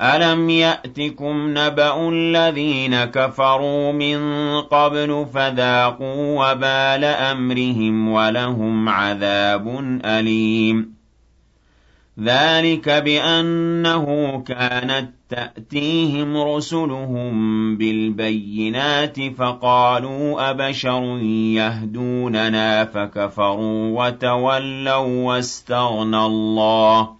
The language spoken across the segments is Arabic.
أَلَمْ يَأْتِكُمْ نَبَأُ الَّذِينَ كَفَرُوا مِن قَبْلُ فَذَاقُوا وَبَالَ أَمْرِهِمْ وَلَهُمْ عَذَابٌ أَلِيمٌ ذَلِكَ بِأَنَّهُ كَانَت تَّأْتِيهِمْ رُسُلُهُم بِالْبَيِّنَاتِ فَقَالُوا أَبَشَرٌ يَهْدُونَنَا فَكَفَرُوا وَتَوَلَّوا وَّاسْتَغْنَى اللَّهُ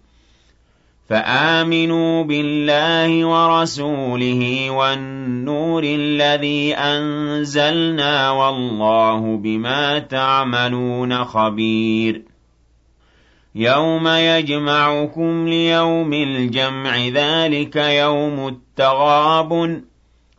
فآمنوا بالله ورسوله والنور الذي أنزلنا والله بما تعملون خبير. يوم يجمعكم ليوم الجمع ذلك يوم التغابن.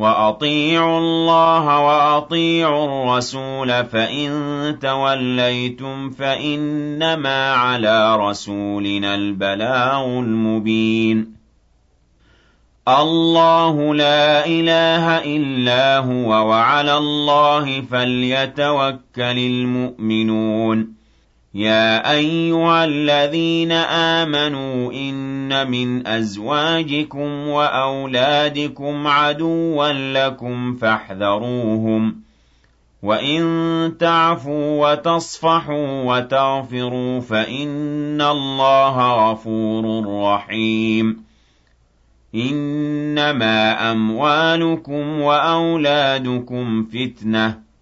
وَأَطِيعُوا اللَّهَ وَأَطِيعُوا الرَّسُولَ فَإِن تَوَلَّيْتُمْ فَإِنَّمَا عَلَىٰ رَسُولِنَا الْبَلَاغُ الْمُبِينُ. اللَّهُ لَا إِلَٰهَ إِلَّا هُوَ وَعَلَى اللَّهِ فَلْيَتَوَكَّلِ الْمُؤْمِنُونَ. يَا أَيُّهَا الَّذِينَ آمَنُوا إِنَّ مِنْ أَزْوَاجِكُمْ وَأَوْلَادِكُمْ عَدُوًّا لَّكُمْ فَاحْذَرُوهُمْ ۚ وَإِن تَعْفُوا وَتَصْفَحُوا وَتَغْفِرُوا فَإِنَّ اللَّهَ غَفُورٌ رَّحِيمٌ إِنَّمَا أَمْوَالُكُمْ وَأَوْلَادُكُمْ فِتْنَةٌ